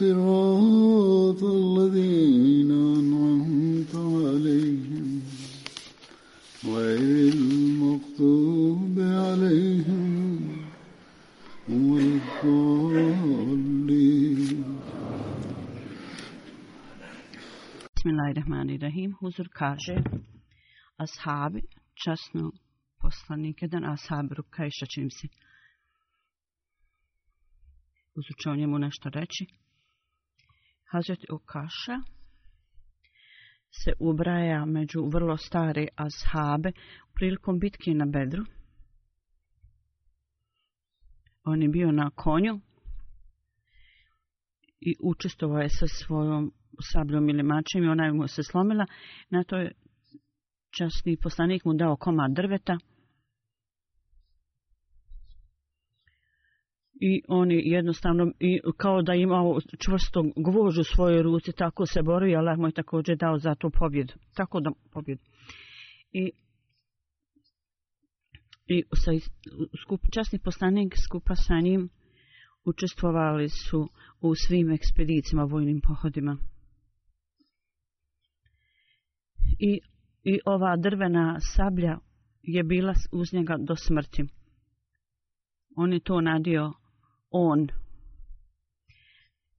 صراط الذين أنعمت عليهم غير المغضوب عليهم Bismillahirrahmanirrahim. Huzur kaže ashabi časnog poslanika dan ashabi rukaj šta će im se uzuče o njemu nešto reći. Hazret Ukaša se ubraja među vrlo stare ashabe prilikom bitke na Bedru. On je bio na konju i učestvovao je sa svojom sabljom ili mačem i ona mu se slomila. Na to je časni poslanik mu dao komad drveta i oni jednostavno i kao da imao čvrsto gvož u svojoj ruci, tako se borio, ali mu je također dao za to pobjed. Tako da pobjed. I, i sa, skup, časni poslanik skupa sa njim učestvovali su u svim ekspedicijama, vojnim pohodima. I, I ova drvena sablja je bila uz njega do smrti. On je to nadio on.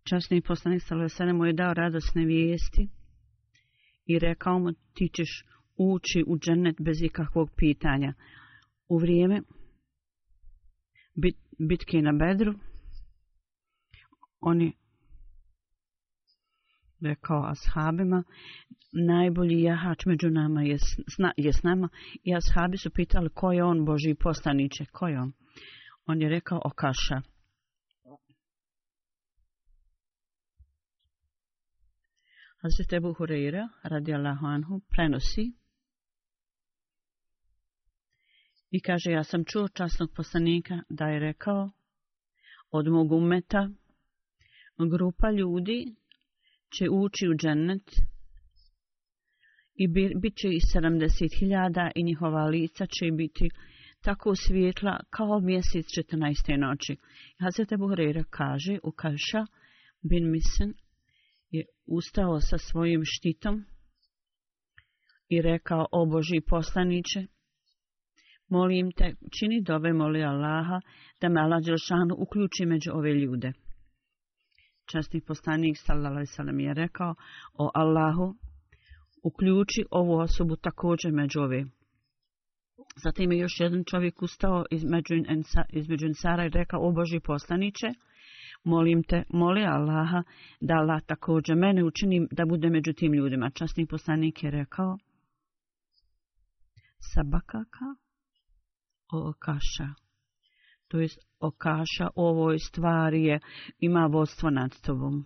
Časni poslanik Salvesene mu je dao radosne vijesti i rekao mu ti ćeš ući u džennet bez ikakvog pitanja. U vrijeme bit, bitke na bedru, oni rekao ashabima, najbolji jahač među nama je, sna, je s nama. I ashabi su pitali ko je on Boži poslaniče, ko je on? On je rekao Okaša. kaša. Hazret Ebu Hureyre, radi Allahu Anhu, prenosi i kaže, ja sam čuo časnog poslanika da je rekao, od mog umeta, grupa ljudi će ući u džennet i bit će i 70.000 i njihova lica će biti tako svijetla kao mjesec 14. noći. Hazret Ebu Hureyre kaže, ukaša, bin misen je ustao sa svojim štitom i rekao, o Boži poslaniće, molim te, čini dove, moli Allaha, da me Allah Đelšanu uključi među ove ljude. Časni poslanik, sallallahu alaihi sallam, je rekao, o Allahu, uključi ovu osobu također među ove. Zatim je još jedan čovjek ustao između Ensara i rekao, o Boži poslaniće, poslaniće, Molim te, moli Allaha, da Allah također mene učinim da bude među tim ljudima. Časni poslanik je rekao, sabakaka okaša. To je okaša ovoj stvari je, ima vodstvo nad tobom.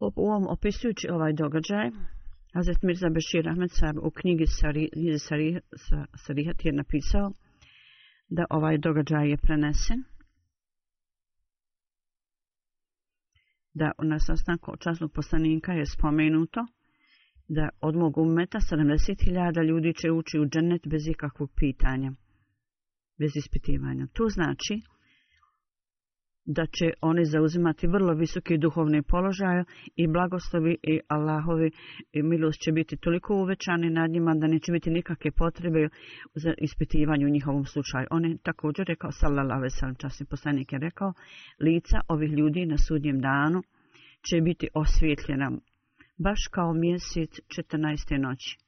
U ovom opisujući ovaj događaj, Hazret Mirza Bešir Ahmedsar u knjigi Sarihat Sari, Sari, Sari, Sari je napisao da ovaj događaj je prenesen. Da na sastanku časnog poslanika je spomenuto da od mog umeta 70.000 ljudi će ući u džennet bez ikakvog pitanja, bez ispitivanja. To znači da će oni zauzimati vrlo visoki duhovni položaj i blagoslovi i Allahovi i milost će biti toliko uvećani nad njima da neće biti nikakve potrebe za ispitivanje u njihovom slučaju. On je također rekao, sallallahu veselam, časni poslanik je rekao, lica ovih ljudi na sudnjem danu će biti osvjetljena baš kao mjesec 14. noći.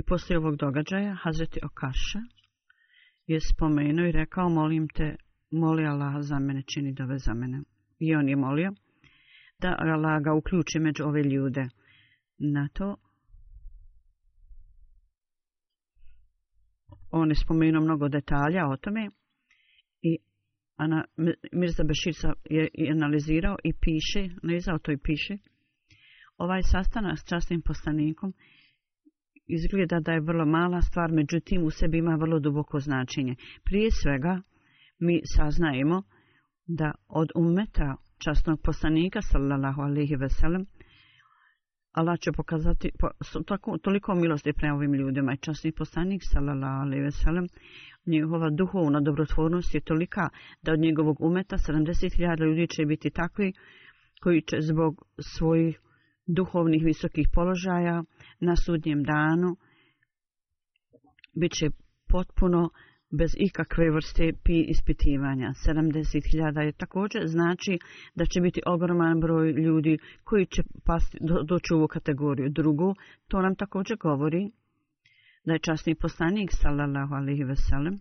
I poslije ovog događaja, Hazreti Okaša je spomenuo i rekao, molim te, moli Allah za mene, čini dove za mene. I on je molio da Allah ga uključi među ove ljude. Na to on je spomenuo mnogo detalja o tome i Ana, Mirza Bešir je analizirao i piše, ne izao to i piše, ovaj sastanak s častnim poslanikom je izgleda da je vrlo mala stvar, međutim u sebi ima vrlo duboko značenje. Prije svega mi saznajemo da od umeta častnog poslanika sallallahu alejhi ve sellem Allah će pokazati po, so, tako, toliko milosti prema ovim ljudima i časni poslanik sallallahu alejhi ve sellem njegova duhovna dobrotvornost je tolika da od njegovog umeta 70.000 ljudi će biti takvi koji će zbog svojih duhovnih visokih položaja na sudnjem danu biće potpuno bez ikakve vrste pi ispitivanja. 70.000 je također znači da će biti ogroman broj ljudi koji će pasti, do, doći u ovu kategoriju. Drugo, to nam također govori da je časni poslanik sallallahu alaihi veselem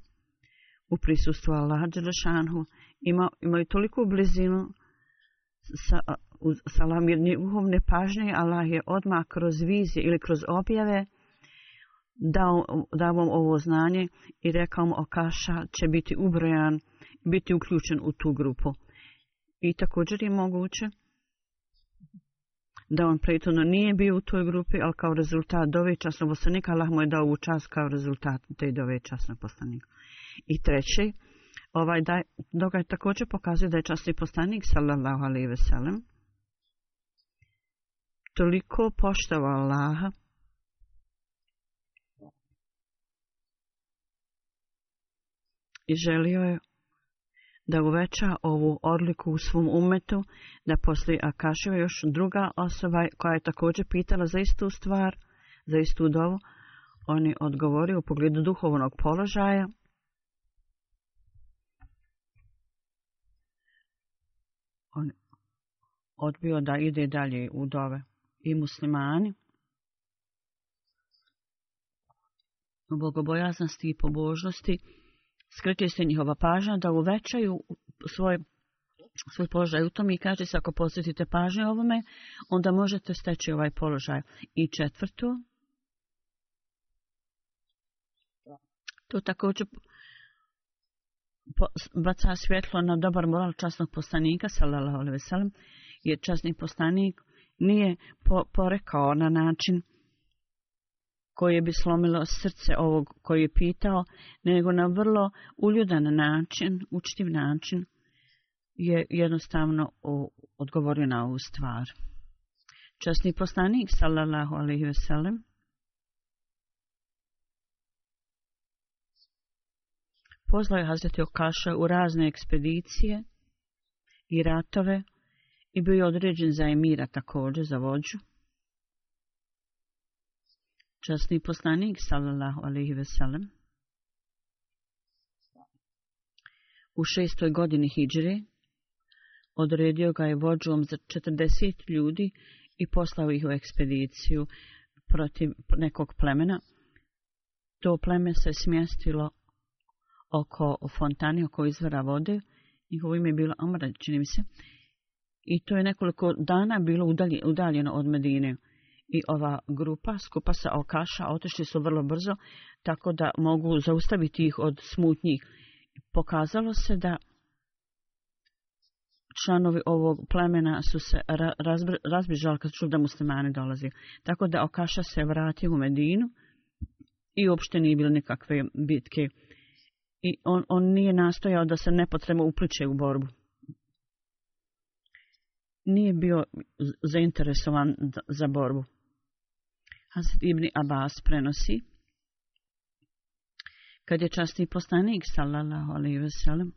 u prisustvu Allaha Đelešanhu imao, imao toliko blizinu sa, uz salam, jer njegovom nepažnje Allah je odmah kroz vizije ili kroz objave dao, dao vam ovo znanje i rekao mu Okaša će biti ubrojan, biti uključen u tu grupu. I također je moguće da on prethodno nije bio u toj grupi, ali kao rezultat dove časnog poslanika, Allah mu je dao učast kao rezultat te dove časnog poslanika. I treće, ovaj da, događaj također pokazuje da je časni poslanik, sallallahu alaihi ve sellem, toliko poštovao Allaha i želio je da uveća ovu odliku u svom umetu, da posli Akašiva još druga osoba koja je također pitala za istu stvar, za istu dovu, oni odgovori u pogledu duhovnog položaja. On odbio da ide dalje u dove i muslimani. U bogobojaznosti i pobožnosti skrti se njihova pažnja da uvećaju svoj, svoj položaj u tom i kaže se ako posjetite pažnje ovome, onda možete steći ovaj položaj. I četvrtu, to također baca svjetlo na dobar moral časnog postanika, salala, olive, salam, jer časni postanik nije po, porekao na način koje bi slomilo srce ovog koji je pitao, nego na vrlo uljudan način, učitiv način, je jednostavno o, odgovorio na ovu stvar. Časni poslanik, salallahu alaihi veselem, pozvao je Hazreti Okaša u razne ekspedicije i ratove, i bio je određen za emira također za vođu. Časni poslanik, salallahu alaihi veselem, u šestoj godini hijđre, odredio ga je vođom za 40 ljudi i poslao ih u ekspediciju protiv nekog plemena. To pleme se smjestilo oko fontani, oko izvora vode. Njihovo ime je bilo Amrad, čini mi se i to je nekoliko dana bilo udaljeno od Medine. I ova grupa skupa sa Okaša otešli su vrlo brzo, tako da mogu zaustaviti ih od smutnji. Pokazalo se da članovi ovog plemena su se razbižali kad čuda muslimane dolazi. Tako da Okaša se vrati u Medinu i uopšte nije bilo nekakve bitke. I on, on nije nastojao da se nepotrebno upliče u borbu nije bio zainteresovan za borbu. Hazret Ibn Abbas prenosi, kad je častni postanik, sallallahu alaihi ve sellem,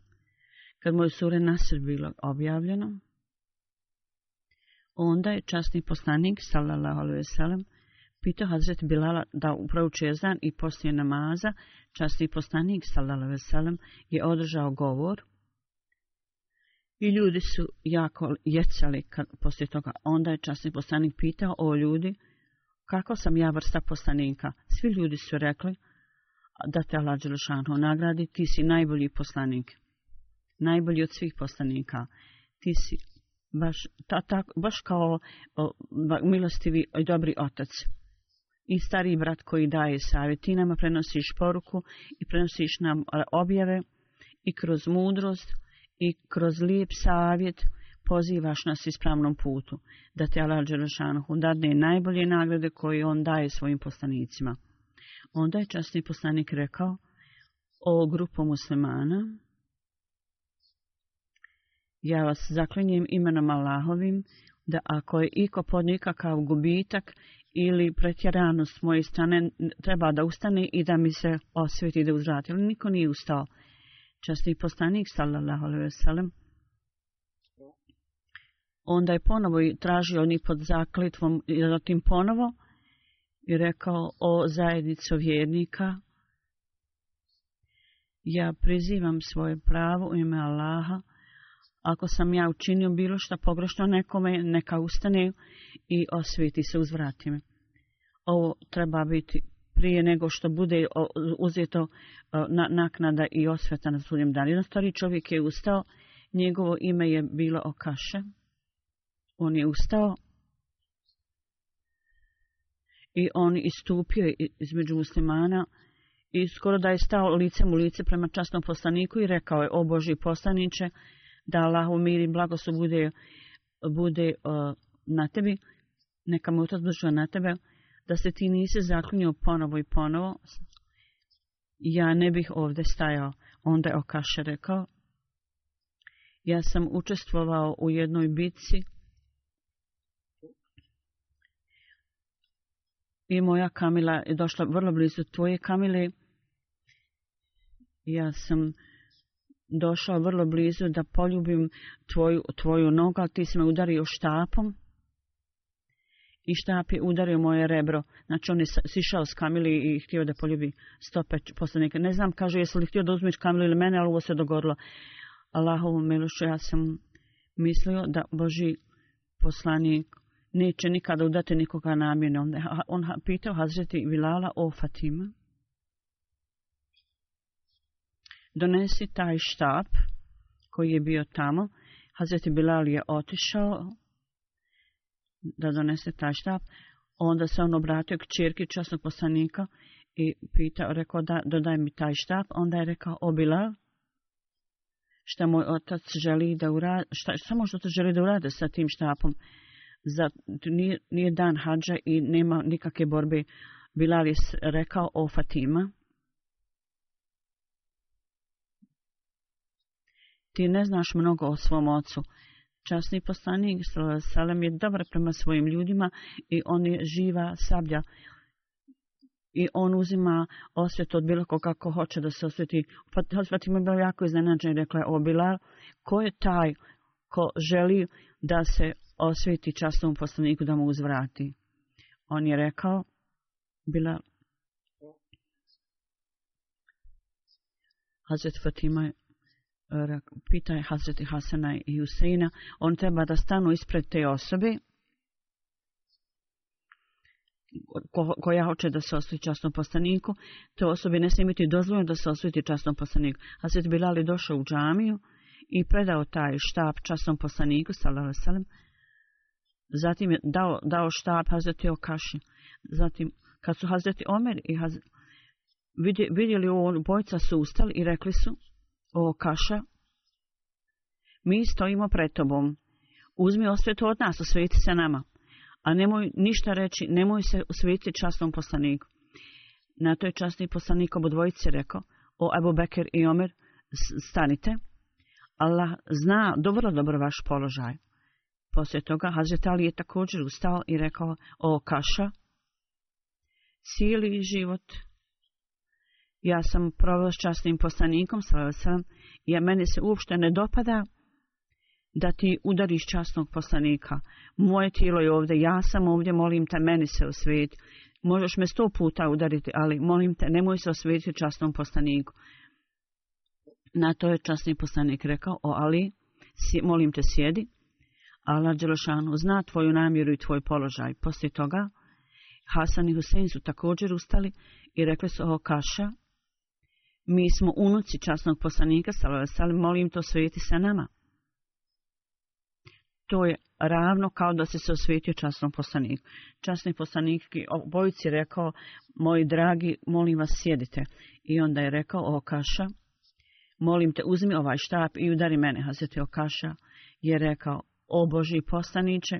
kad moj sure Nasr bilo objavljeno, onda je častni postanik, sallallahu alaihi ve sellem, pitao Hazret Bilala da upravo čezan i poslije namaza, častni postanik, sallallahu alaihi ve sellem, je održao govor, I ljudi su jako jecali poslije toga. Onda je časni poslanik pitao o ljudi, kako sam ja vrsta poslanika? Svi ljudi su rekli da te Allah Đelšanho nagradi, ti si najbolji poslanik. Najbolji od svih poslanika. Ti si baš, ta, ta, baš kao o, ba, milostivi i dobri otac. I stari brat koji daje savjet. Ti nama prenosiš poruku i prenosiš nam e, objave i kroz mudrost i kroz lijep savjet pozivaš nas ispravnom putu, da te Allah Đerašanohu dadne najbolje nagrade koje on daje svojim poslanicima. Onda je časni poslanik rekao o grupu muslimana, ja vas zaklinjem imenom Allahovim, da ako je iko podnika kao gubitak ili pretjeranost moje strane, treba da ustane i da mi se osvjeti da uzvrati. Ali niko nije ustao časni poslanik sallallahu alejhi ve sellem onda je ponovo tražio onih pod zakletvom i zatim ponovo i rekao o zajednicu vjernika ja prizivam svoje pravo u ime Allaha ako sam ja učinio bilo što pogrešno nekome neka ustane i osvijeti se uzvrati me ovo treba biti prije nego što bude uzeto na, naknada i osveta na sudnjem danu. Na stvari čovjek je ustao, njegovo ime je bilo Okaše. On je ustao i on istupio između muslimana i skoro da je stao licem u lice prema častnom poslaniku i rekao je o Boži poslaniće da Allah u mir i blagoslov bude, bude uh, na tebi, neka mu to zbržuje na tebe da se ti nisi zaklinio ponovo i ponovo, ja ne bih ovdje stajao. Onda je Okaše rekao, ja sam učestvovao u jednoj bitci i moja Kamila je došla vrlo blizu tvoje Kamile. Ja sam došao vrlo blizu da poljubim tvoju, tvoju nogu, ali ti si me udario štapom i štap je udario moje rebro. Znači, on je sišao s Kamili i htio da poljubi stope poslanika. Ne znam, kaže, jesi li htio da uzmiš Kamili ili mene, ali ovo se dogodilo. Allahovu milošću, ja sam mislio da Boži poslanik neće nikada udati nikoga namjene. On, on pitao Hazreti Vilala o Fatima. Donesi taj štap koji je bio tamo. Hazreti Bilal je otišao, da donese taj štap. Onda se on obratio k čirki časnog poslanika i pitao, rekao da dodaj mi taj štap. Onda je rekao, obila šta moj otac želi da uradi, šta, šta moj otac želi da uradi sa tim štapom. Za, nije, nije dan hađa i nema nikakve borbe. Bilal je rekao o Fatima. Ti ne znaš mnogo o svom ocu časni poslanik Salam je dobar prema svojim ljudima i on je živa sablja. I on uzima osvjet od bilo ko kako hoće da se osvjeti. Osvjeti mu je bilo jako iznenađen i rekla je obila ko je taj ko želi da se osvjeti časnom poslaniku da mu uzvrati. On je rekao, bila Hazret Fatima je E, pita Hazreti Hasana i Huseina, on treba da stanu ispred te osobe koja hoće da se osvijeti častnom poslaniku, te osobe ne smije biti dozvoljeno da se osvijeti častnom poslaniku. Hazreti Bilal je došao u džamiju i predao taj štab častnom poslaniku, salam Zatim je dao, dao štab Hazreti Okaši. Zatim, kad su Hazreti Omer i Hazreti vidjeli u ovom bojca su ustali i rekli su O kaša, mi stojimo pred tobom. Uzmi osvetu od nas, osvijeti se nama. A nemoj ništa reći, nemoj se osvijeti častnom poslaniku. Na to je častni poslanik obodvojice rekao, o Ebu Beker i Omer, stanite. Allah zna dobro, dobro vaš položaj. Poslije toga Hazret Ali je također ustao i rekao, o kaša, cijeli život ja sam proveo s častnim poslanikom svojom, jer meni se uopšte ne dopada da ti udariš častnog poslanika. Moje tijelo je ovdje, ja sam ovdje, molim te, meni se osvijeti. Možeš me sto puta udariti, ali molim te, nemoj se osvijeti častnom poslaniku. Na to je častni poslanik rekao, o Ali, si, molim te sjedi. Allah Đelešanu zna tvoju namjeru i tvoj položaj. Poslije toga, Hasan i Husein su također ustali i rekli su, o Kaša, mi smo unuci časnog poslanika, ali molim to osvijeti sa nama. To je ravno kao da se se osvijetio časnom poslaniku. Časni poslanik obojici rekao, moji dragi, molim vas sjedite. I onda je rekao, o kaša, molim te, uzmi ovaj štap i udari mene. Hazreti o kaša je rekao, o Boži poslaniče,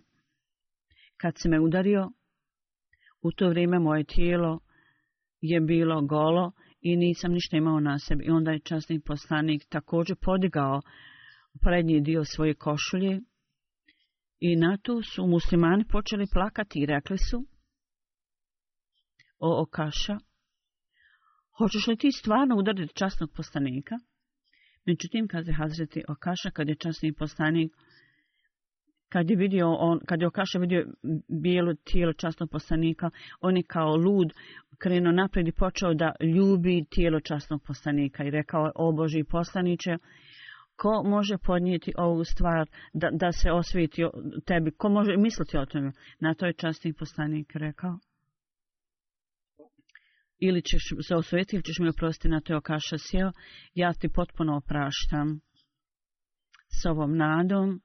kad se me udario, u to vrijeme moje tijelo je bilo golo i nisam ništa imao na sebi. I onda je časni poslanik također podigao prednji dio svoje košulje i na to su muslimani počeli plakati i rekli su O, o kaša, hoćeš li ti stvarno udariti časnog poslanika? Međutim, kaže Hazreti Okaša, kad je časni poslanik kad je vidio on, kad je okašao vidio bijelo tijelo časnog poslanika, on je kao lud krenuo napred i počeo da ljubi tijelo časnog poslanika i rekao o Boži poslaniče, ko može podnijeti ovu stvar da, da se osvijeti tebi, ko može misliti o tome? Na to je časni poslanik rekao. Ili ćeš se osvijeti ili ćeš mi oprostiti na to je okaša sjeo, ja ti potpuno opraštam s ovom nadom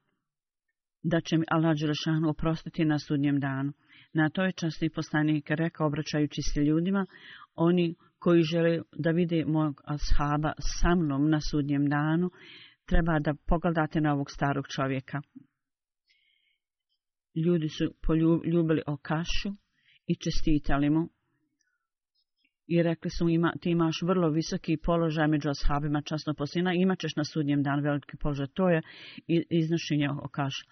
da će mi Allah Đelešanu oprostiti na sudnjem danu. Na to je časni poslanik rekao, obraćajući se ljudima, oni koji žele da vide mojeg ashaba sa mnom na sudnjem danu, treba da pogledate na ovog starog čovjeka. Ljudi su poljubili o kašu i čestitali mu. I rekli su, ima, ti imaš vrlo visoki položaj među ashabima časnog poslina, imat ćeš na sudnjem dan veliki položaj. To je iznošenje o kašu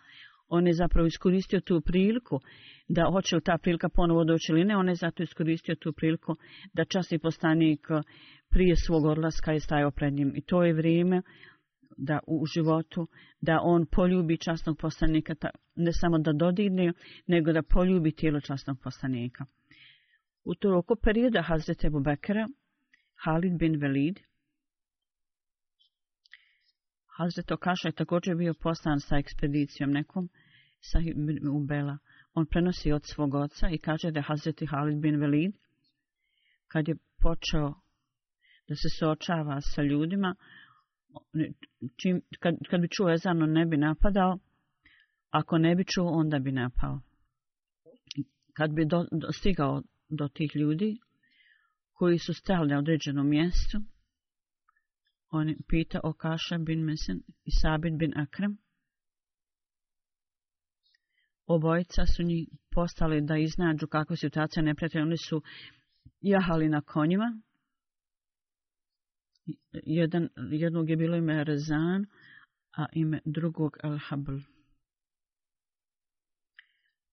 on je zapravo iskoristio tu priliku da hoće li ta prilika ponovo doći ili ne, on je zato iskoristio tu priliku da časni postanik eh, prije svog odlaska je stajao pred njim. I to je vrijeme da u životu, da on poljubi časnog postanika, ne samo da dodirne, nego da poljubi tijelo časnog postanika. U to roku perioda Hazreti Bubekera, Halid bin Velid, Hazreto Kaša je također bio poslan sa ekspedicijom nekom sa Ubela. On prenosi od svog oca i kaže da je Hazreti Halid bin Velid, kad je počeo da se soočava sa ljudima, čim, kad, kad bi čuo Ezan, on ne bi napadao, ako ne bi čuo, onda bi napao. Kad bi do, do, stigao do tih ljudi, koji su stali na određenom mjestu, On pita o Kaša bin Mesen i Sabin bin Akrem. Obojica su njih postali da iznađu kakva je situacija neprijatelja. Oni su jahali na konjima. Jedan, jednog je bilo ime Rezan, a ime drugog Al-Habl.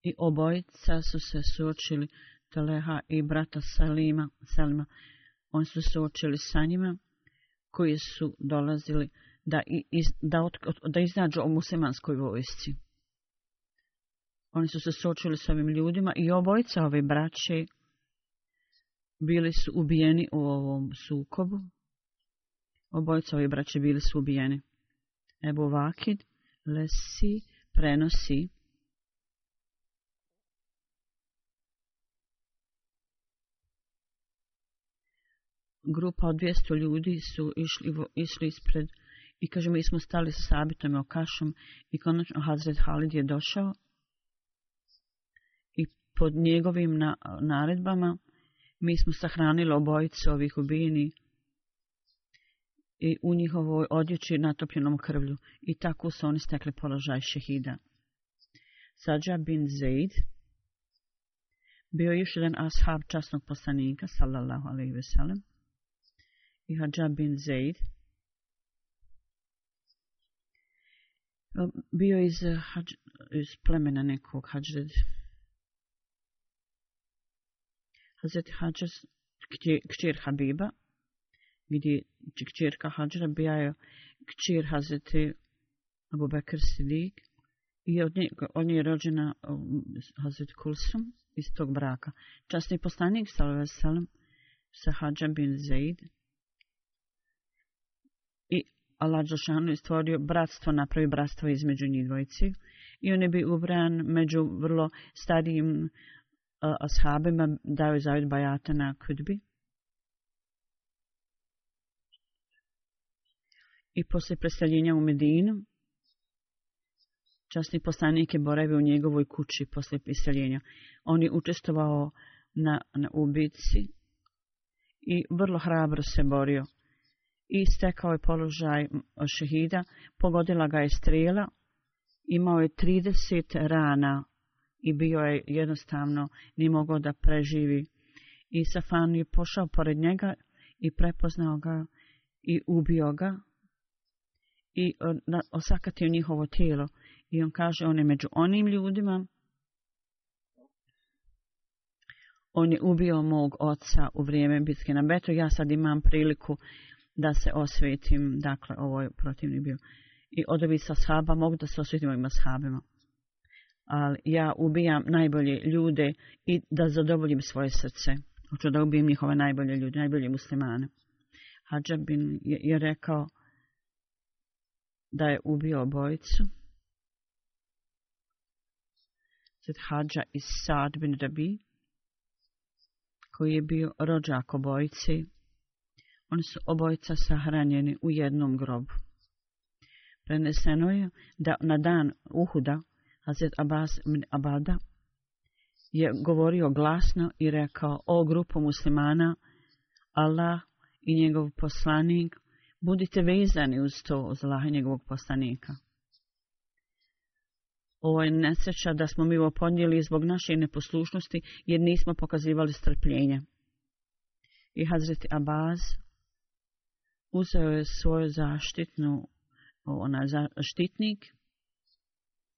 I obojica su se suočili, Teleha i brata Salima, Salima. Oni su se suočili sa njima koji su dolazili da iz, da, da iznađu o muslimanskoj vojsci. Oni su se sočili s ovim ljudima i obojica ove braće bili su ubijeni u ovom sukobu. Obojica ove braće bili su ubijeni. Ebu Vakid, Lesi, prenosi grupa od 200 ljudi su išli, išli ispred i kažemo mi smo stali sa sabitom i okašom i konačno Hazret Halid je došao i pod njegovim na, naredbama mi smo sahranili obojice ovih ubijeni i u njihovoj odjeći natopljenom krvlju i tako su oni stekli položaj šehida. Sađa bin Zaid bio je još jedan ashab časnog poslanika, sallallahu alaihi veselem, i Hadža bin Zaid. Bio iz, eh, hađ, iz plemena nekog Hadžred. Hazret Hadža, kćer Habiba, gdje kćerka Hadžra bija je kćer Hazret Abu Bakr Sidik. I od nje, od nje je rođena Hazret Kulsum iz tog braka. Časni poslanik, salve salam, sa Hadža bin Zaid, Allah Đošanu je stvorio bratstvo, napravi bratstvo između njih dvojci. I on je bi ubran među vrlo starijim uh, ashabima, dao je zavid Bajata na Kudbi. I posle preseljenja u Medinu, časni poslanik je boravio u njegovoj kući posle preseljenja. On je učestovao na, na ubici i vrlo hrabro se borio i stekao je položaj šehida, pogodila ga je strela, imao je 30 rana i bio je jednostavno, ni mogao da preživi. I Safan je pošao pored njega i prepoznao ga i ubio ga i osakatio njihovo tijelo. I on kaže, on je među onim ljudima, on je ubio mog oca u vrijeme bitke na Betru, ja sad imam priliku da se osvetim, dakle, ovo je protivnik bio. I odobi sa shaba, mogu da se osvetim ovim shabima. Ali ja ubijam najbolje ljude i da zadovoljim svoje srce. Hoću da ubijem njihove najbolje ljude, najbolje muslimane. Hadžabin je, je rekao da je ubio obojicu. Sad Hadža i Sad bin Rabi, koji je bio rođak obojice. Hadža oni su obojca sahranjeni u jednom grobu. Preneseno je da na dan Uhuda Hazret Abbas ibn Abada je govorio glasno i rekao o grupu muslimana Allah i njegov poslanik budite vezani uz to uz Allah i njegovog poslanika. Ovo je nesreća da smo mi ovo podnijeli zbog naše neposlušnosti jer nismo pokazivali strpljenje. I Hazreti Abaz uzeo je svoju zaštitnu, ona zaštitnik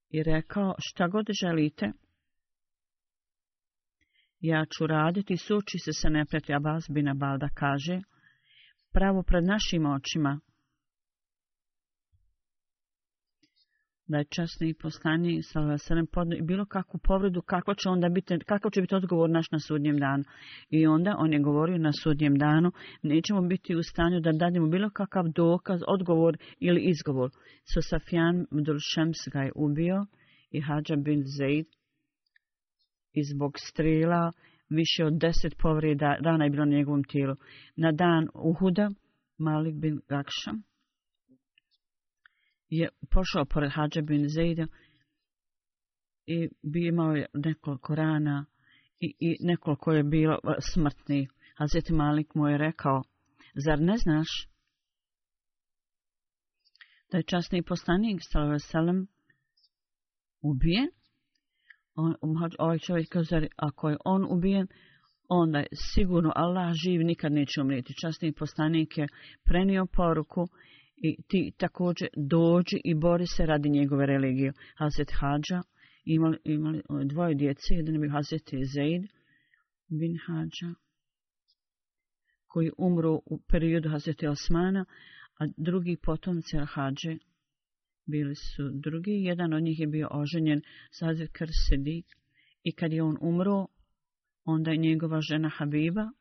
i rekao šta god želite, ja ću raditi suči se sa neprijatelja Vazbina Balda kaže, pravo pred našim očima, da je časni poslanje sa vaselem podno i bilo kakvu povredu, kako će onda biti, kako će biti odgovor naš na sudnjem danu. I onda on je govorio na sudnjem danu, nećemo biti u stanju da dadimo bilo kakav dokaz, odgovor ili izgovor. So Safijan Dulšems ga je ubio i Hadža bin Zaid i zbog strela više od deset povreda rana je bilo na njegovom tijelu. Na dan Uhuda Malik bin Gakšam, je pošao pored Hadža bin Zaida i bi imao je nekoliko rana i, i nekoliko je bilo e, smrtni. Hazreti Malik mu je rekao, zar ne znaš da je časni poslanik Salve Selem ubijen? On, um, ovaj čovjek kao zar ako je on ubijen, onda je sigurno Allah živ, nikad neće umriti. Časni poslanik je prenio poruku i i ti također dođi i bori se radi njegove religije. Hazret Hadža imali, imali dvoje djece, jedan je bio Hazret Zaid bin Hadža, koji umro u periodu Hazret Osmana, a drugi potomci Hadže bili su drugi. Jedan od njih je bio oženjen sa Hazret Krsedik i kad je on umro, onda je njegova žena Habiba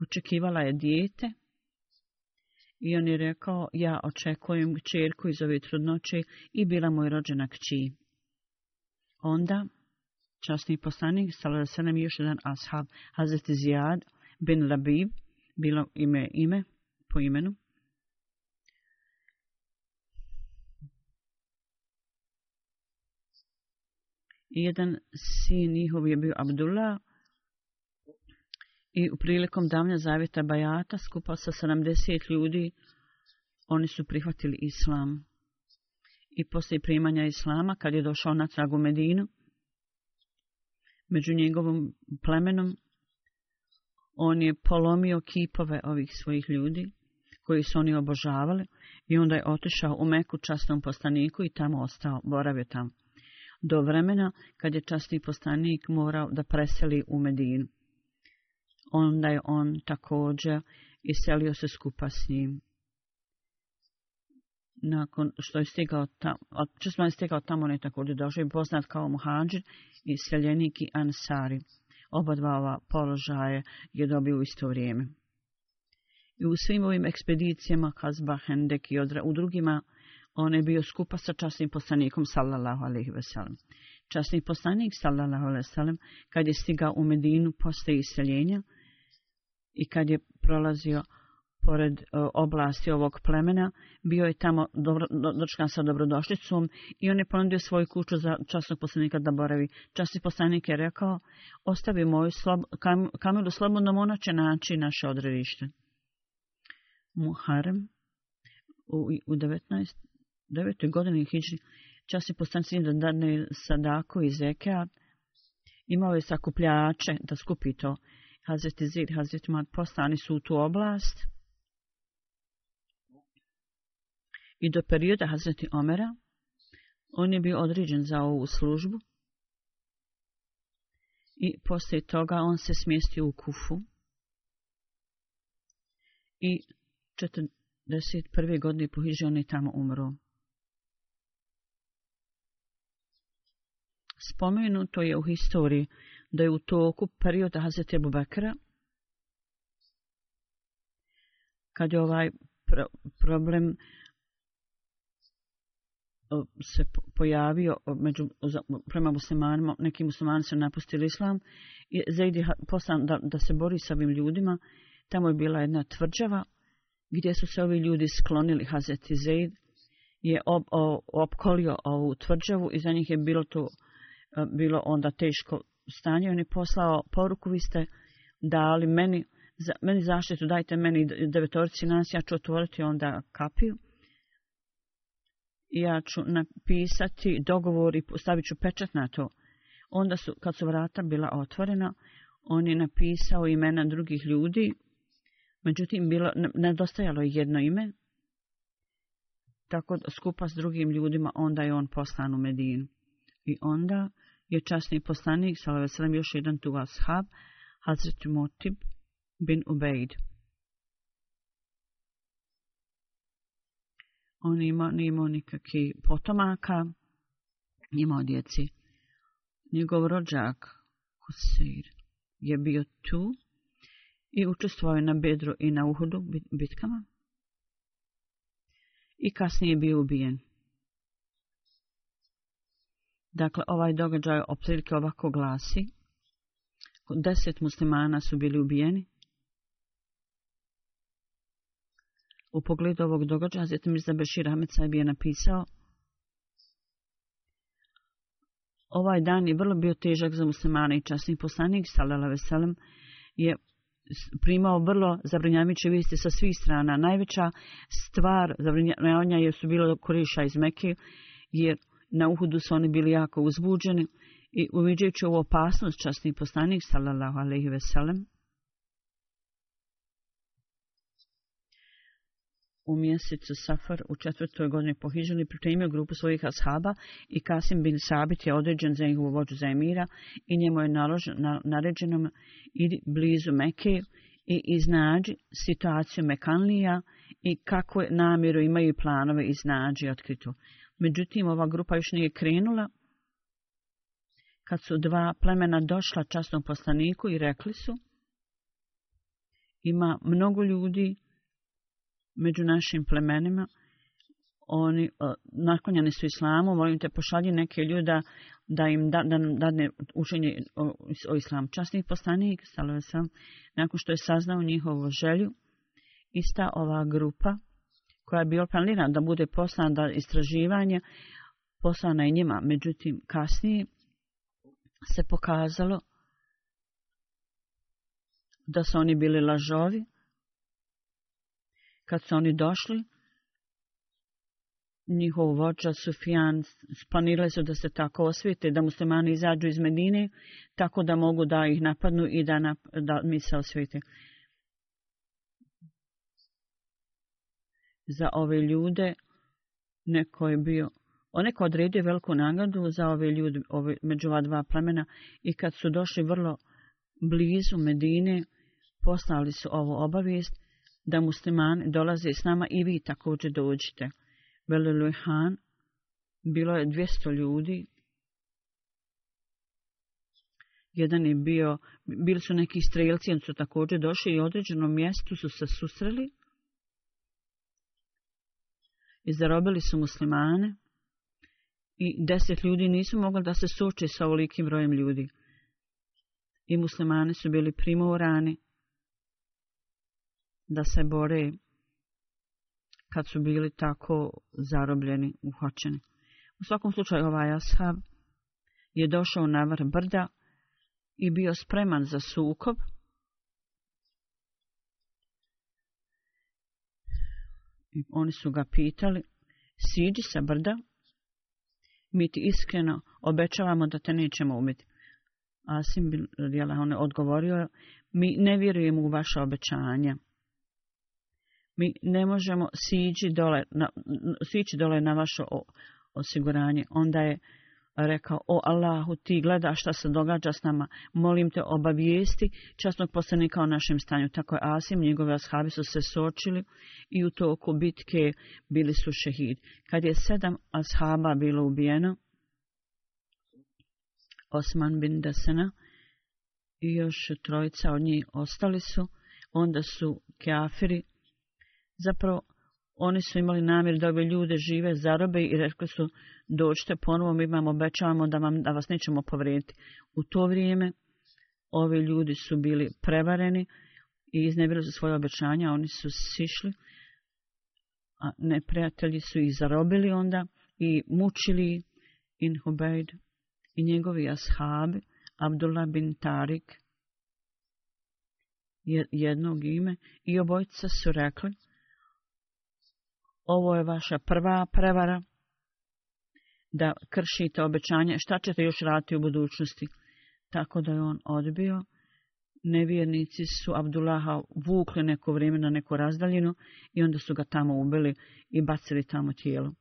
očekivala je dijete, I on je rekao, ja očekujem čerku iz ove trudnoće i bila moj rođena kći. Onda, časni poslanik, stala da se nam još jedan ashab, Hazret Zijad bin Labib, bilo ime, ime, po imenu. I jedan sin njihov je bio Abdullah, i u prilikom davnja zavjeta Bajata skupa sa 70 ljudi oni su prihvatili islam. I poslije primanja islama, kad je došao na tragu Medinu, među njegovom plemenom, on je polomio kipove ovih svojih ljudi koji su oni obožavali i onda je otišao u Meku častnom postaniku i tamo ostao, boravio tamo. Do vremena kad je častni postanik morao da preseli u Medinu onda je on također iselio se skupa s njim. Nakon što je stigao tamo, čestman je stigao tamo, on je također došao i poznat kao muhađir i seljenik i ansari. Oba dva ova položaje je dobio u isto vrijeme. I u svim ovim ekspedicijama Kazba, Hendek i odra, u drugima, on je bio skupa sa časnim poslanikom, sallallahu alaihi veselam. Časni poslanik, sallallahu alaihi veselam, kad je stigao u Medinu posle iseljenja, i kad je prolazio pored e, oblasti ovog plemena, bio je tamo dobro, dočekan sa dobrodošlicom i on je ponudio svoju kuću za časnog poslanika da boravi. Časni poslanik je rekao, ostavi moju slob, kam, kamilu slobodnom, ona će naći naše odredište. Muharem u, u 19, 9. godini hiđri, časni poslanik je da dane sadako i zekeat, imao je sakupljače da skupi to. Hazreti Zid, Hazreti Mat poslani su u tu oblast. I do perioda Hazreti Omera, on je bio određen za ovu službu. I poslije toga on se smjestio u Kufu. I 41. godine pohiđe on je tamo umro. Spomenuto je u historiji da je u toku period Hazreti Ebu Bekra, kad je ovaj pro problem se pojavio među, prema muslimanima, neki muslimani su napustili islam, i Zaid je poslan da, da se bori sa ovim ljudima, tamo je bila jedna tvrđava, gdje su se ovi ljudi sklonili, Hazreti Zaid je ob, o, opkolio ovu tvrđavu i za njih je bilo to e, bilo onda teško stanje, on je poslao poruku, vi ste dali meni, za, meni zaštitu, dajte meni devetorici nas, ja ću otvoriti onda kapiju. Ja ću napisati dogovor i stavit ću pečat na to. Onda su, kad su vrata bila otvorena, on je napisao imena drugih ljudi, međutim, bilo, nedostajalo je jedno ime, tako skupa s drugim ljudima, onda je on poslan u Medinu. I onda je časni poslanik, salve selam, još jedan tu ashab, Hazreti Motib bin Ubejd. On ima, ne imao nikakvih potomaka, imao djeci. Njegov rođak, Husir, je bio tu i učestvovao je na Bedru i na Uhudu bitkama. I kasnije je bio ubijen. Dakle, ovaj događaj opredike ovako glasi. Deset muslimana su bili ubijeni. U pogledu ovog događaja, Zetim Izabeši Rameca je napisao Ovaj dan je vrlo bio težak za muslimane i časnih poslanik, Salala Veselem, je primao vrlo zabrinjamiće vijeste sa svih strana. Najveća stvar zabrinjavanja je su bilo koriša iz Mekije, jer Na Uhudu su oni bili jako uzbuđeni i uviđajući ovu opasnost časni poslanik, salallahu alaihi veselem, u mjesecu Safar u četvrtoj godini po Hiđali pripremio grupu svojih ashaba i Kasim bin Sabit je određen za njegovu vođu za emira i njemu je naložen, na, naređeno idi blizu Mekke i iznađi situaciju Mekanlija i kako namjeru imaju planove iznađi otkritu. Međutim, ova grupa još nije krenula, kad su dva plemena došla časnom poslaniku i rekli su, ima mnogo ljudi među našim plemenima, oni uh, naklonjeni su islamu, volim te pošalji neke ljuda da im da, da, da ne učenje o, o islamu. Časnih poslanik, salve sam, nakon što je saznao njihovu želju, ista ova grupa, koja je bio planirana da bude poslana da istraživanje, poslana je njima. Međutim, kasnije se pokazalo da su oni bili lažovi. Kad su oni došli, njihov voča Sufjan planirali su da se tako osvijete, da muslimani izađu iz Medine, tako da mogu da ih napadnu i da, nap, da mi se osvijete. za ove ljude, neko je bio, on neko odredio veliku nagradu za ove ljude ove, među ova dva plemena i kad su došli vrlo blizu Medine, poslali su ovu obavijest da muslimani dolaze s nama i vi također dođite. Veliluj Han, bilo je 200 ljudi, jedan je bio, bili su neki strelci, oni su također došli i određeno mjestu su se susreli i zarobili su muslimane i deset ljudi nisu mogli da se suče sa ovolikim brojem ljudi. I muslimane su bili primorani da se bore kad su bili tako zarobljeni, uhočeni. U svakom slučaju ovaj ashab je došao na vrh brda i bio spreman za sukob. oni su ga pitali, siđi sa brda, mi ti iskreno obećavamo da te nećemo ubiti. Asim bin Jalahone odgovorio, mi ne vjerujemo u vaše obećanja. Mi ne možemo siđi dole na, siđi dole na vaše o, osiguranje. Onda je uh, rekao, o Allahu, ti gledaš šta se događa s nama, molim te obavijesti časnog poslanika o našem stanju. Tako je Asim, njegove ashabi su se sočili i u toku bitke bili su šehid. Kad je sedam ashaba bilo ubijeno, Osman bin Desena i još trojica od njih ostali su, onda su keafiri zapravo oni su imali namjer da ove ljude žive zarobe i rekli su dođite ponovo, mi vam obećavamo da, vam, da vas nećemo povrijediti. U to vrijeme ovi ljudi su bili prevareni i iznebili su svoje obećanja, oni su sišli, a neprijatelji su ih zarobili onda i mučili in Hubeid i njegovi ashabi, Abdullah bin Tarik, jednog ime, i obojica su rekli, ovo je vaša prva prevara, da kršite obećanje, šta ćete još raditi u budućnosti? Tako da je on odbio. Nevjernici su Abdullaha vukli neko vrijeme na neku razdaljinu i onda su ga tamo ubili i bacili tamo tijelo.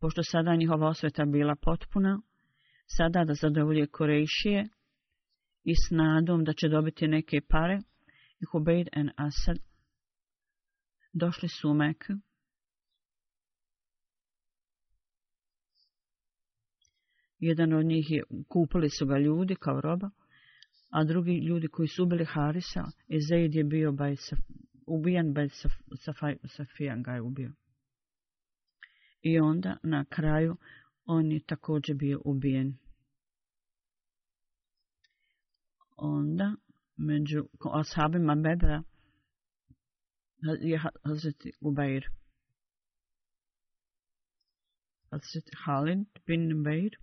Pošto sada njihova osveta bila potpuna, sada da zadovolje Korejšije i s nadom da će dobiti neke pare, Hubeid en Asad došli su u Meku. Jedan od njih je, kupili su ga ljudi kao roba, a drugi ljudi koji su ubili Harisa, Ezeid je bio baj sa, ubijan, baj sa, sa, faj, sa Fijan ga je ubio. I onda, na kraju, on je također bio ubijen. Onda, među ashabima Bedra, je Hazret Ubeir. Hazret Halid bin Ubeir.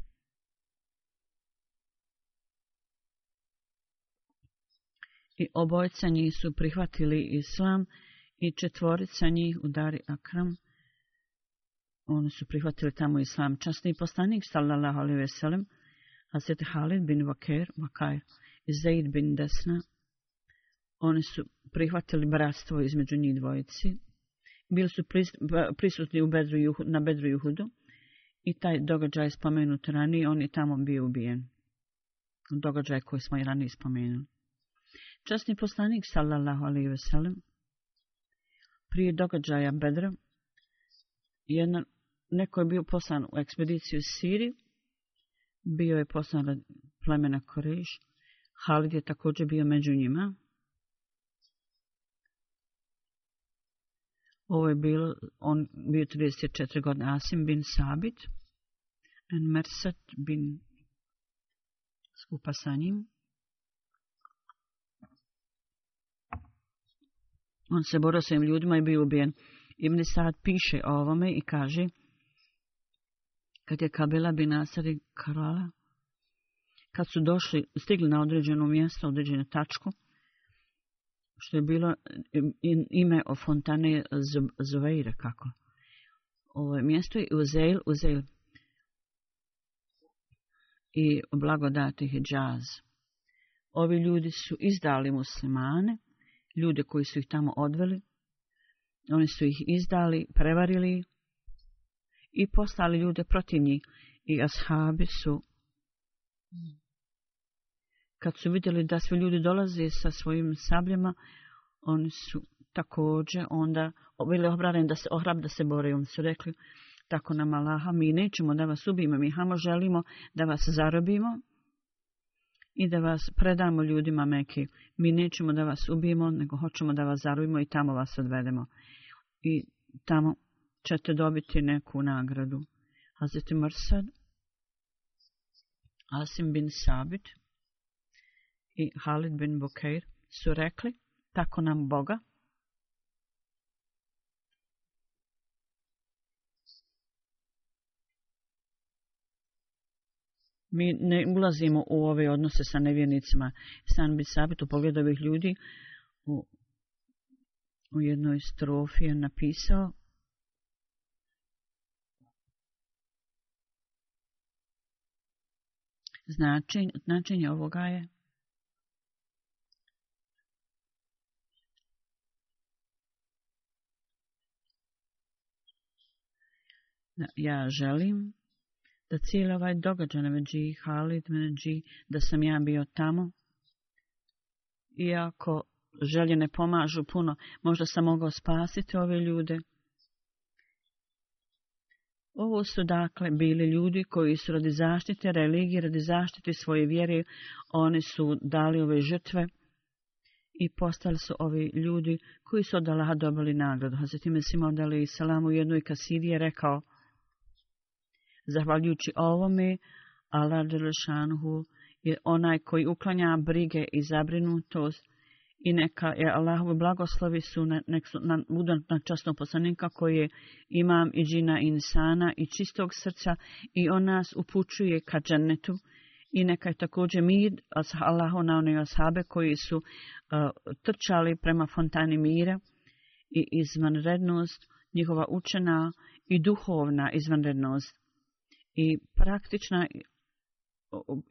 I obojca njih su prihvatili islam i četvorica njih udari Akram. Oni su prihvatili tamo islam. Časni poslanik, sallallahu alaihi veselem, Hazret Halid bin Vakir, Vakair, Zaid bin Desna, oni su prihvatili bratstvo između njih dvojici. Bili su prisutni u Bedru, na Bedru Juhudu i taj događaj spomenut ranije, on je tamo bio ubijen. Događaj koji smo i ranije spomenuli. Časni poslanik, sallallahu alaihi ve sellem, prije događaja Bedra, jedna, neko je bio poslan u ekspediciju Siriju, bio je poslan plemena Koreš, Halid je također bio među njima, Ovo je bil, on bio 34 godine, Asim bin Sabit, en Mersat bin skupa sa njim. On se borao svojim ljudima i bio ubijen. Ibn Sad piše o ovome i kaže, kad je Kabila bin Asari krala, kad su došli, stigli na određeno mjesto, određenu tačku, što je bilo ime o fontane Zoveire, kako. Ovo je mjesto i Uzeil, Uzeil. I blagodati je džaz. Ovi ljudi su izdali muslimane, ljude koji su ih tamo odveli. Oni su ih izdali, prevarili i poslali ljude protiv njih. I ashabi su kad su vidjeli da svi ljudi dolaze sa svojim sabljama, oni su također onda bili obrareni da se ohrab da se bore. Oni su rekli, tako nam Allaha, mi nećemo da vas ubijemo, mi hamo želimo da vas zarobimo i da vas predamo ljudima meki. Mi nećemo da vas ubijemo, nego hoćemo da vas zarobimo i tamo vas odvedemo. I tamo ćete dobiti neku nagradu. Hazreti Mursad, Asim bin Sabit, i Halid bin Bukeir su rekli, tako nam Boga. Mi ne ulazimo u ove odnose sa nevjernicima. San bi sabit u pogledu ovih ljudi u, u jednoj strofi je napisao Značenje, značenje ovoga je da ja želim da cijeli ovaj događaj na Međi, Halid, Međi, da sam ja bio tamo. Iako želje ne pomažu puno, možda sam mogao spasiti ove ljude. Ovo su dakle bili ljudi koji su radi zaštite religije, radi zaštite svoje vjere, oni su dali ove žrtve i postali su ovi ljudi koji su od Allaha dobili nagradu. Hazreti Mesima od Ali Isalama u jednoj kasidi je rekao, Zahvaljujući ovome, Allah Đelešanhu je onaj koji uklanja brige i zabrinutost i neka je Allahove blagoslovi su na, nek su na, budu na častnog poslanika koji je imam i džina i insana i čistog srca i on nas upućuje ka džennetu i neka je također mir Allaho na one osabe koji su uh, trčali prema fontani mira i izvanrednost, njihova učena i duhovna izvanrednost i praktična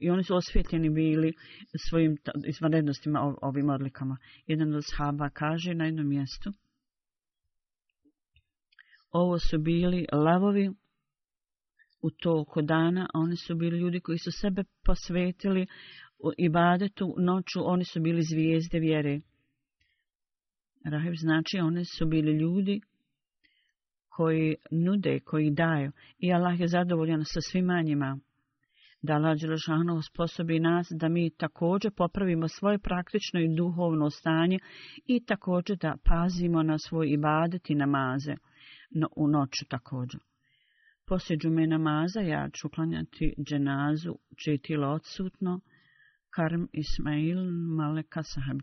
i oni su osvjetljeni bili svojim izvanrednostima ovim odlikama. Jedan od shaba kaže na jednom mjestu ovo su bili lavovi u toku dana, a oni su bili ljudi koji su sebe posvetili i bade tu noću, oni su bili zvijezde vjere. Rahib znači, oni su bili ljudi koji nude, koji daju. I Allah je zadovoljan sa svima njima. Da Allah Đelešanu sposobi nas da mi također popravimo svoje praktično i duhovno stanje i također da pazimo na svoj ibadet i namaze no, u noću također. Posjeđu me namaza, ja ću klanjati dženazu, četilo odsutno, Karm Ismail Maleka Sahab.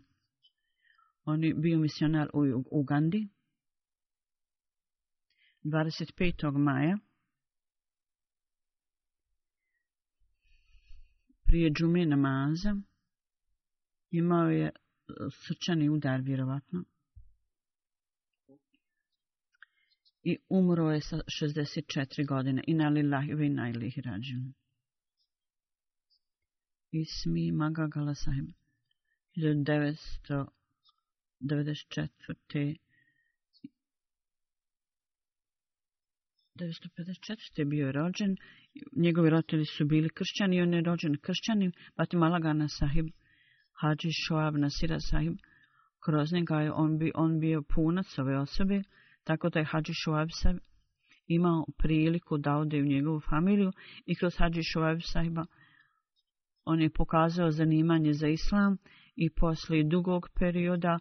On je bio misionar u Ugandi. 25. maja, prije džume namaza, imao je e, srčani udar, vjerovatno. I umro je sa 64 godine. I nali lahve i najlih rađim. Ismi Magagala sahib. 1994. 1954. bio je rođen, njegovi roditelji su bili kršćani, on je rođen kršćani, Bati Malagana sahib, Hadži Šoab Nasira sahib, kroz njega je on, bi, on bio punac ove osobe, tako da je Hadži Šoab sahib imao priliku da ode u njegovu familiju i kroz Hadži Šoab sahiba on je pokazao zanimanje za islam i posle dugog perioda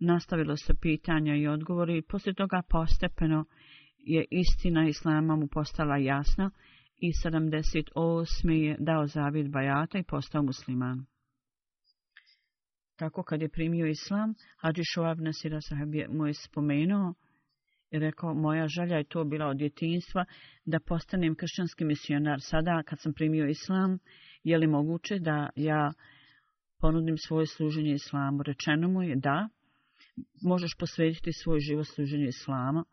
nastavilo se pitanja i odgovori i posle toga postepeno je istina islama mu postala jasna i 78. je dao zavid Bajata i postao musliman. Tako kad je primio islam, Hadži Šoab Nasira sahab je mu je spomenuo i rekao, moja želja je to bila od djetinstva da postanem kršćanski misionar. Sada kad sam primio islam, je li moguće da ja ponudim svoje služenje islamu? Rečeno mu je da, možeš posvetiti svoj život služenju islama.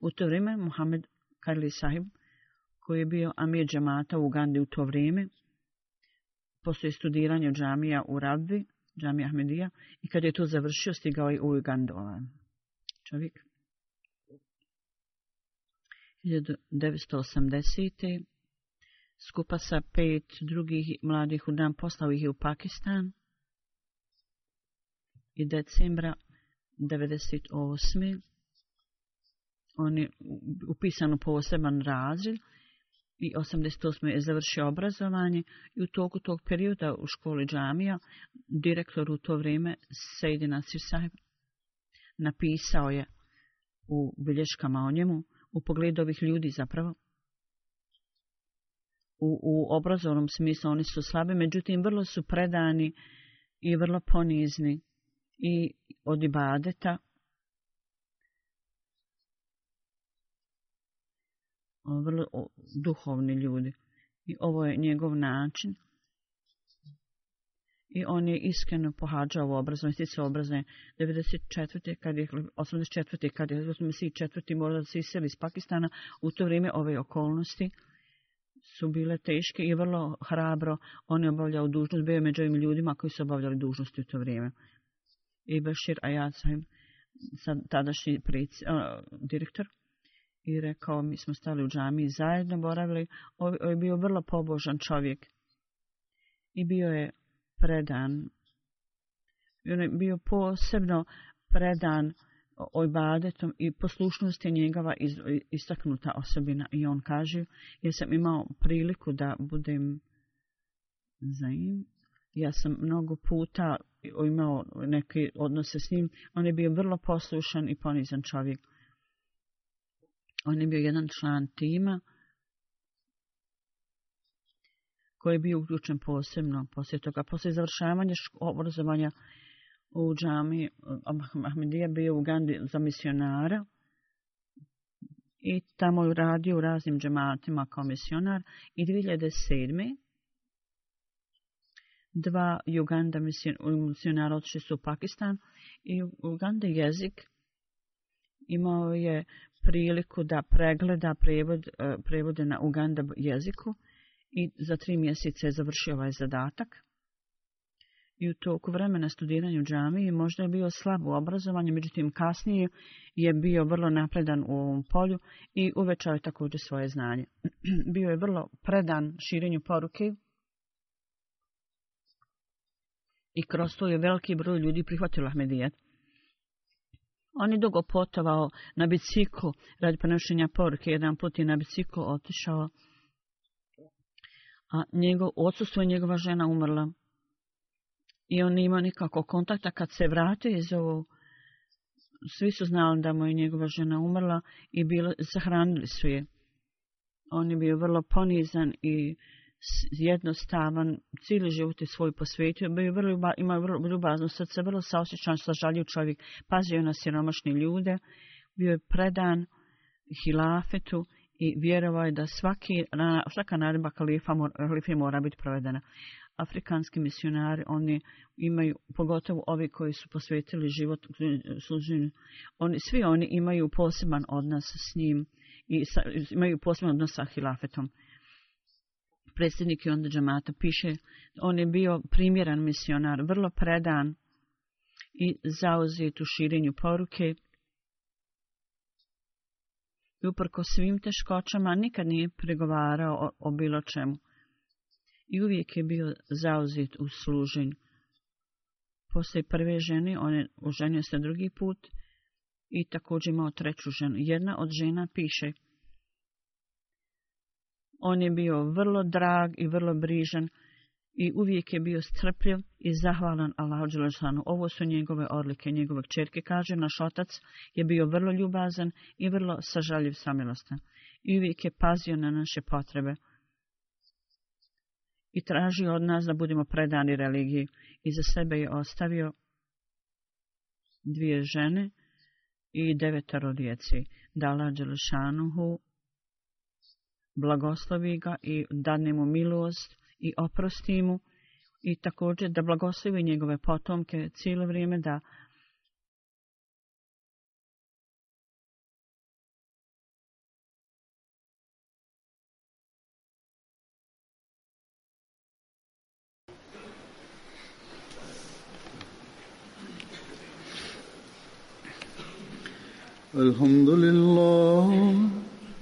U to vrijeme Muhammed Karli Sahib, koji je bio amir džamata u Ugandi u to vrijeme, poslije studiranja džamija u Rabvi, džamija Ahmedija, i kad je to završio, stigao je u Ugandu ovaj čovjek. 1980. skupa sa pet drugih mladih u dan poslao ih je u Pakistan i decembra 98 on je upisan u poseban razred i 88. je završio obrazovanje i u toku tog perioda u školi džamija direktor u to vrijeme Sejdina Sirsaheb napisao je u bilješkama o njemu u pogledu ovih ljudi zapravo u, u obrazovnom smislu oni su slabi međutim vrlo su predani i vrlo ponizni i od ibadeta vrlo duhovni ljudi. I ovo je njegov način. I on je iskreno pohađao ovo obrazovanje, stice obrazovanje. 94. kad je, 84. kad je, 84. mora da se iseli iz Pakistana, u to vrijeme ove okolnosti su bile teške i vrlo hrabro. On je obavljao dužnost, bio je među ovim ljudima koji su obavljali dužnosti u to vrijeme. I Bešir Ajacajem, sad tadašnji prici, uh, direktor, i rekao, mi smo stali u džami i zajedno boravili, on je bio vrlo pobožan čovjek i bio je predan, I on je bio posebno predan ojbadetom i poslušnosti njegova istaknuta osobina i on kaže, ja sam imao priliku da budem za im, ja sam mnogo puta imao neke odnose s njim, on je bio vrlo poslušan i ponizan čovjek. On je bio jedan član tima koji je bio uključen posebno poslije toga. Poslije završavanja obrazovanja u džami eh, Ahmedija bio u Gandhi za misionara i tamo je radio u raznim džematima kao misionar. I 2007. dva Uganda misionara otišli su u Pakistan i Uganda jezik imao je priliku da pregleda prevod, e, prevode na Uganda jeziku i za tri mjeseca je završio ovaj zadatak. I u toku vremena studiranja u džamiji možda je bio slab u obrazovanju, međutim kasnije je bio vrlo napredan u ovom polju i uvečao je također svoje znanje. Bio je vrlo predan širenju poruke i kroz to je veliki broj ljudi prihvatilo Ahmedijeta. On je dugo potovao na biciklu, radi prenošenja poruke, jedan put je na biciklu otišao, a njegov, odsustvo je njegova žena umrla. I on nima nikako kontakta, kad se vrati iz ovo, svi su znali da mu je njegova žena umrla i bilo, zahranili su je. On je bio vrlo ponizan i uh, jednostavan, cijeli život je svoj posvetio, bio vrlo, ima vrlo ljubazno srce, vrlo saosjećan, sažaljiv čovjek, pazio na siromašne ljude, bio je predan hilafetu i vjerovao je da svaki, svaka naredba kalifa mora, mora biti provedena. Afrikanski misionari, oni imaju, pogotovo ovi koji su posvetili život služenju, oni, svi oni imaju poseban odnos s njim i sa, imaju poseban odnos sa hilafetom predsjednik onda džamata piše, on je bio primjeran misionar, vrlo predan i zauzet u širenju poruke. I uprko svim teškoćama nikad nije pregovarao o, o bilo čemu. I uvijek je bio zauzet u služenju. Poslije prve žene, on je oženio se drugi put i također imao treću ženu. Jedna od žena piše, on je bio vrlo drag i vrlo brižan i uvijek je bio strpljiv i zahvalan Allahu Đelešanu. Ovo su njegove odlike, njegove čerke, kaže naš otac, je bio vrlo ljubazan i vrlo sažaljiv samilostan. I uvijek je pazio na naše potrebe i tražio od nas da budemo predani religiji. I za sebe je ostavio dvije žene i devetaro djeci. Da Allah Đelešanu blagoslovi ga i dadne mu milost i oprosti mu i također da blagoslovi njegove potomke cijelo vrijeme da Alhamdulillah.